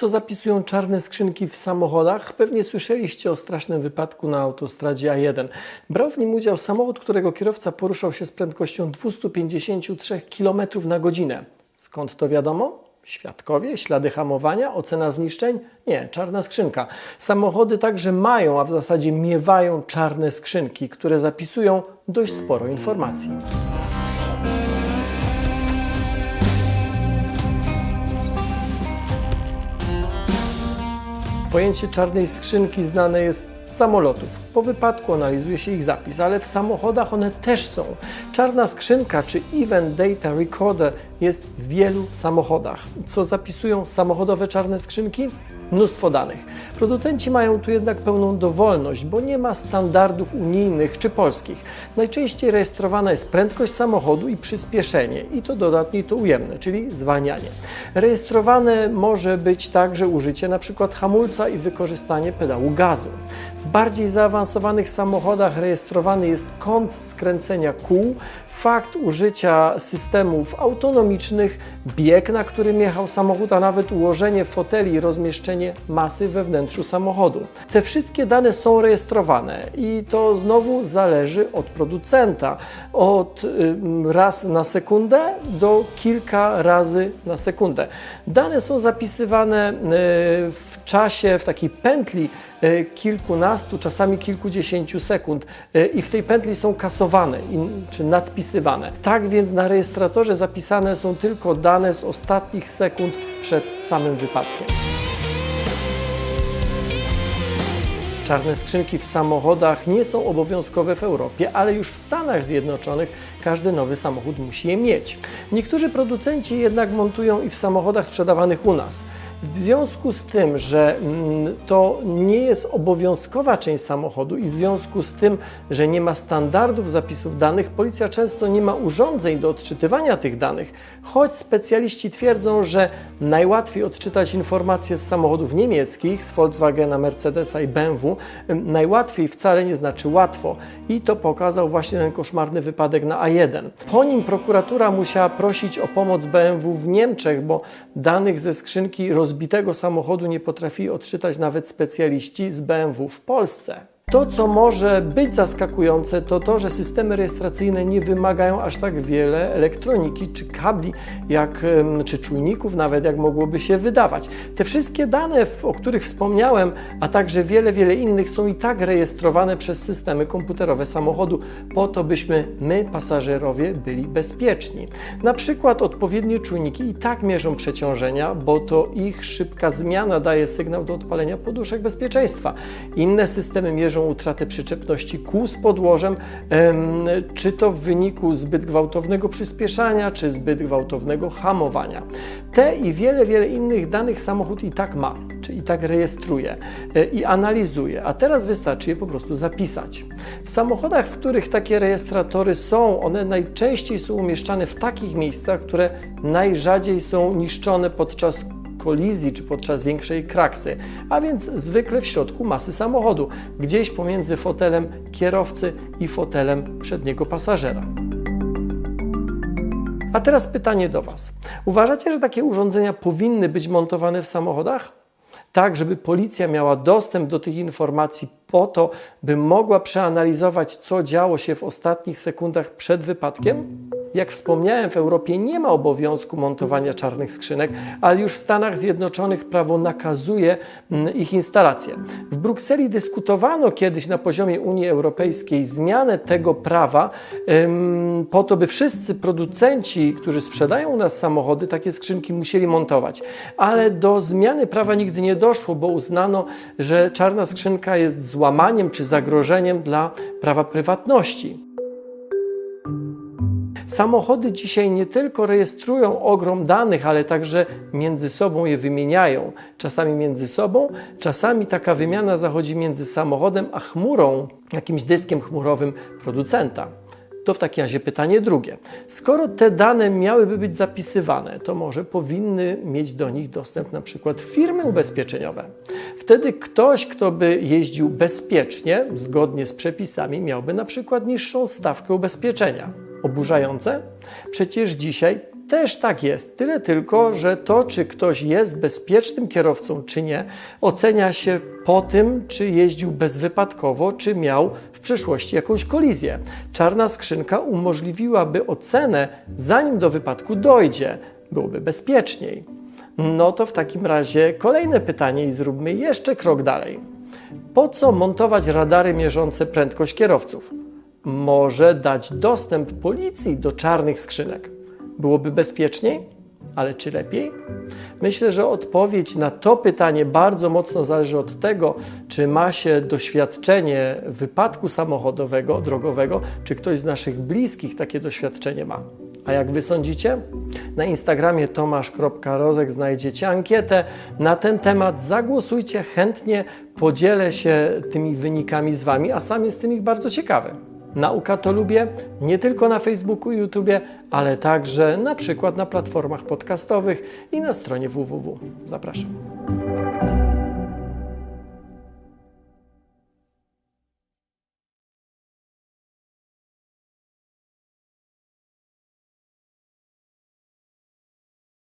Co zapisują czarne skrzynki w samochodach? Pewnie słyszeliście o strasznym wypadku na autostradzie A1. Brał w nim udział samochód, którego kierowca poruszał się z prędkością 253 km na godzinę. Skąd to wiadomo? Świadkowie, ślady hamowania, ocena zniszczeń? Nie, czarna skrzynka. Samochody także mają, a w zasadzie miewają czarne skrzynki, które zapisują dość sporo informacji. Pojęcie czarnej skrzynki znane jest z samolotów. Po wypadku analizuje się ich zapis, ale w samochodach one też są. Czarna skrzynka czy Event Data Recorder jest w wielu samochodach. Co zapisują samochodowe czarne skrzynki? Mnóstwo danych. Producenci mają tu jednak pełną dowolność, bo nie ma standardów unijnych czy polskich. Najczęściej rejestrowana jest prędkość samochodu i przyspieszenie, i to dodatnie, to ujemne, czyli zwalnianie. Rejestrowane może być także użycie np. hamulca i wykorzystanie pedału gazu. W bardziej zaawansowanych samochodach rejestrowany jest kąt skręcenia kół, fakt użycia systemów autonomicznych, bieg, na którym jechał samochód, a nawet ułożenie foteli i rozmieszczenie masy we wnętrzu samochodu. Te wszystkie dane są rejestrowane i to znowu zależy od producenta. Od raz na sekundę do kilka razy na sekundę. Dane są zapisywane w czasie, w takiej pętli E, kilkunastu, czasami kilkudziesięciu sekund e, i w tej pętli są kasowane czy nadpisywane. Tak więc na rejestratorze zapisane są tylko dane z ostatnich sekund przed samym wypadkiem. Czarne skrzynki w samochodach nie są obowiązkowe w Europie, ale już w Stanach Zjednoczonych każdy nowy samochód musi je mieć. Niektórzy producenci jednak montują i w samochodach sprzedawanych u nas. W związku z tym, że mm, to nie jest obowiązkowa część samochodu i w związku z tym, że nie ma standardów zapisów danych, policja często nie ma urządzeń do odczytywania tych danych, choć specjaliści twierdzą, że najłatwiej odczytać informacje z samochodów niemieckich, z Volkswagena, Mercedesa i BMW, najłatwiej wcale nie znaczy łatwo i to pokazał właśnie ten koszmarny wypadek na A1. Po nim prokuratura musiała prosić o pomoc BMW w Niemczech, bo danych ze skrzynki roz rozbitego samochodu nie potrafili odczytać nawet specjaliści z BMW w Polsce. To, co może być zaskakujące, to to, że systemy rejestracyjne nie wymagają aż tak wiele elektroniki czy kabli, jak, czy czujników, nawet jak mogłoby się wydawać. Te wszystkie dane, o których wspomniałem, a także wiele, wiele innych, są i tak rejestrowane przez systemy komputerowe samochodu, po to, byśmy my, pasażerowie, byli bezpieczni. Na przykład odpowiednie czujniki i tak mierzą przeciążenia, bo to ich szybka zmiana daje sygnał do odpalenia poduszek bezpieczeństwa. Inne systemy mierzą utratę przyczepności kół z podłożem, czy to w wyniku zbyt gwałtownego przyspieszania, czy zbyt gwałtownego hamowania. Te i wiele, wiele innych danych samochód i tak ma, czy i tak rejestruje e, i analizuje, a teraz wystarczy je po prostu zapisać. W samochodach, w których takie rejestratory są, one najczęściej są umieszczane w takich miejscach, które najrzadziej są niszczone podczas kolizji czy podczas większej kraksy, a więc zwykle w środku masy samochodu, gdzieś pomiędzy fotelem kierowcy i fotelem przedniego pasażera. A teraz pytanie do Was. Uważacie, że takie urządzenia powinny być montowane w samochodach? Tak, żeby policja miała dostęp do tych informacji po to, by mogła przeanalizować, co działo się w ostatnich sekundach przed wypadkiem? Jak wspomniałem, w Europie nie ma obowiązku montowania czarnych skrzynek, ale już w Stanach Zjednoczonych prawo nakazuje mm, ich instalację. W Brukseli dyskutowano kiedyś na poziomie Unii Europejskiej zmianę tego prawa po to, by wszyscy producenci, którzy sprzedają u nas samochody, takie skrzynki musieli montować. Ale do zmiany prawa nigdy nie doszło, bo uznano, że czarna skrzynka jest złamaniem czy zagrożeniem dla prawa prywatności. Samochody dzisiaj nie tylko rejestrują ogrom danych, ale także między sobą je wymieniają. Czasami między sobą, czasami taka wymiana zachodzi między samochodem a chmurą, jakimś dyskiem chmurowym producenta. To w takim razie pytanie drugie. Skoro te dane miałyby być zapisywane, to może powinny mieć do nich dostęp na przykład firmy ubezpieczeniowe. Wtedy ktoś, kto by jeździł bezpiecznie, zgodnie z przepisami, miałby na przykład niższą stawkę ubezpieczenia. Oburzające? Przecież dzisiaj też tak jest. Tyle tylko, że to, czy ktoś jest bezpiecznym kierowcą, czy nie, ocenia się po tym, czy jeździł bezwypadkowo, czy miał w przeszłości jakąś kolizję. Czarna skrzynka umożliwiłaby ocenę, zanim do wypadku dojdzie. Byłoby bezpieczniej. No to w takim razie kolejne pytanie i zróbmy jeszcze krok dalej. Po co montować radary mierzące prędkość kierowców? Może dać dostęp policji do czarnych skrzynek. Byłoby bezpieczniej? Ale czy lepiej? Myślę, że odpowiedź na to pytanie bardzo mocno zależy od tego, czy ma się doświadczenie wypadku samochodowego, drogowego, czy ktoś z naszych bliskich takie doświadczenie ma. A jak wy sądzicie? Na Instagramie tomasz.rozek znajdziecie ankietę na ten temat. Zagłosujcie chętnie, podzielę się tymi wynikami z wami, a sam jestem ich bardzo ciekawy. Nauka to lubię nie tylko na Facebooku i YouTubie, ale także na przykład na platformach podcastowych i na stronie www. Zapraszam.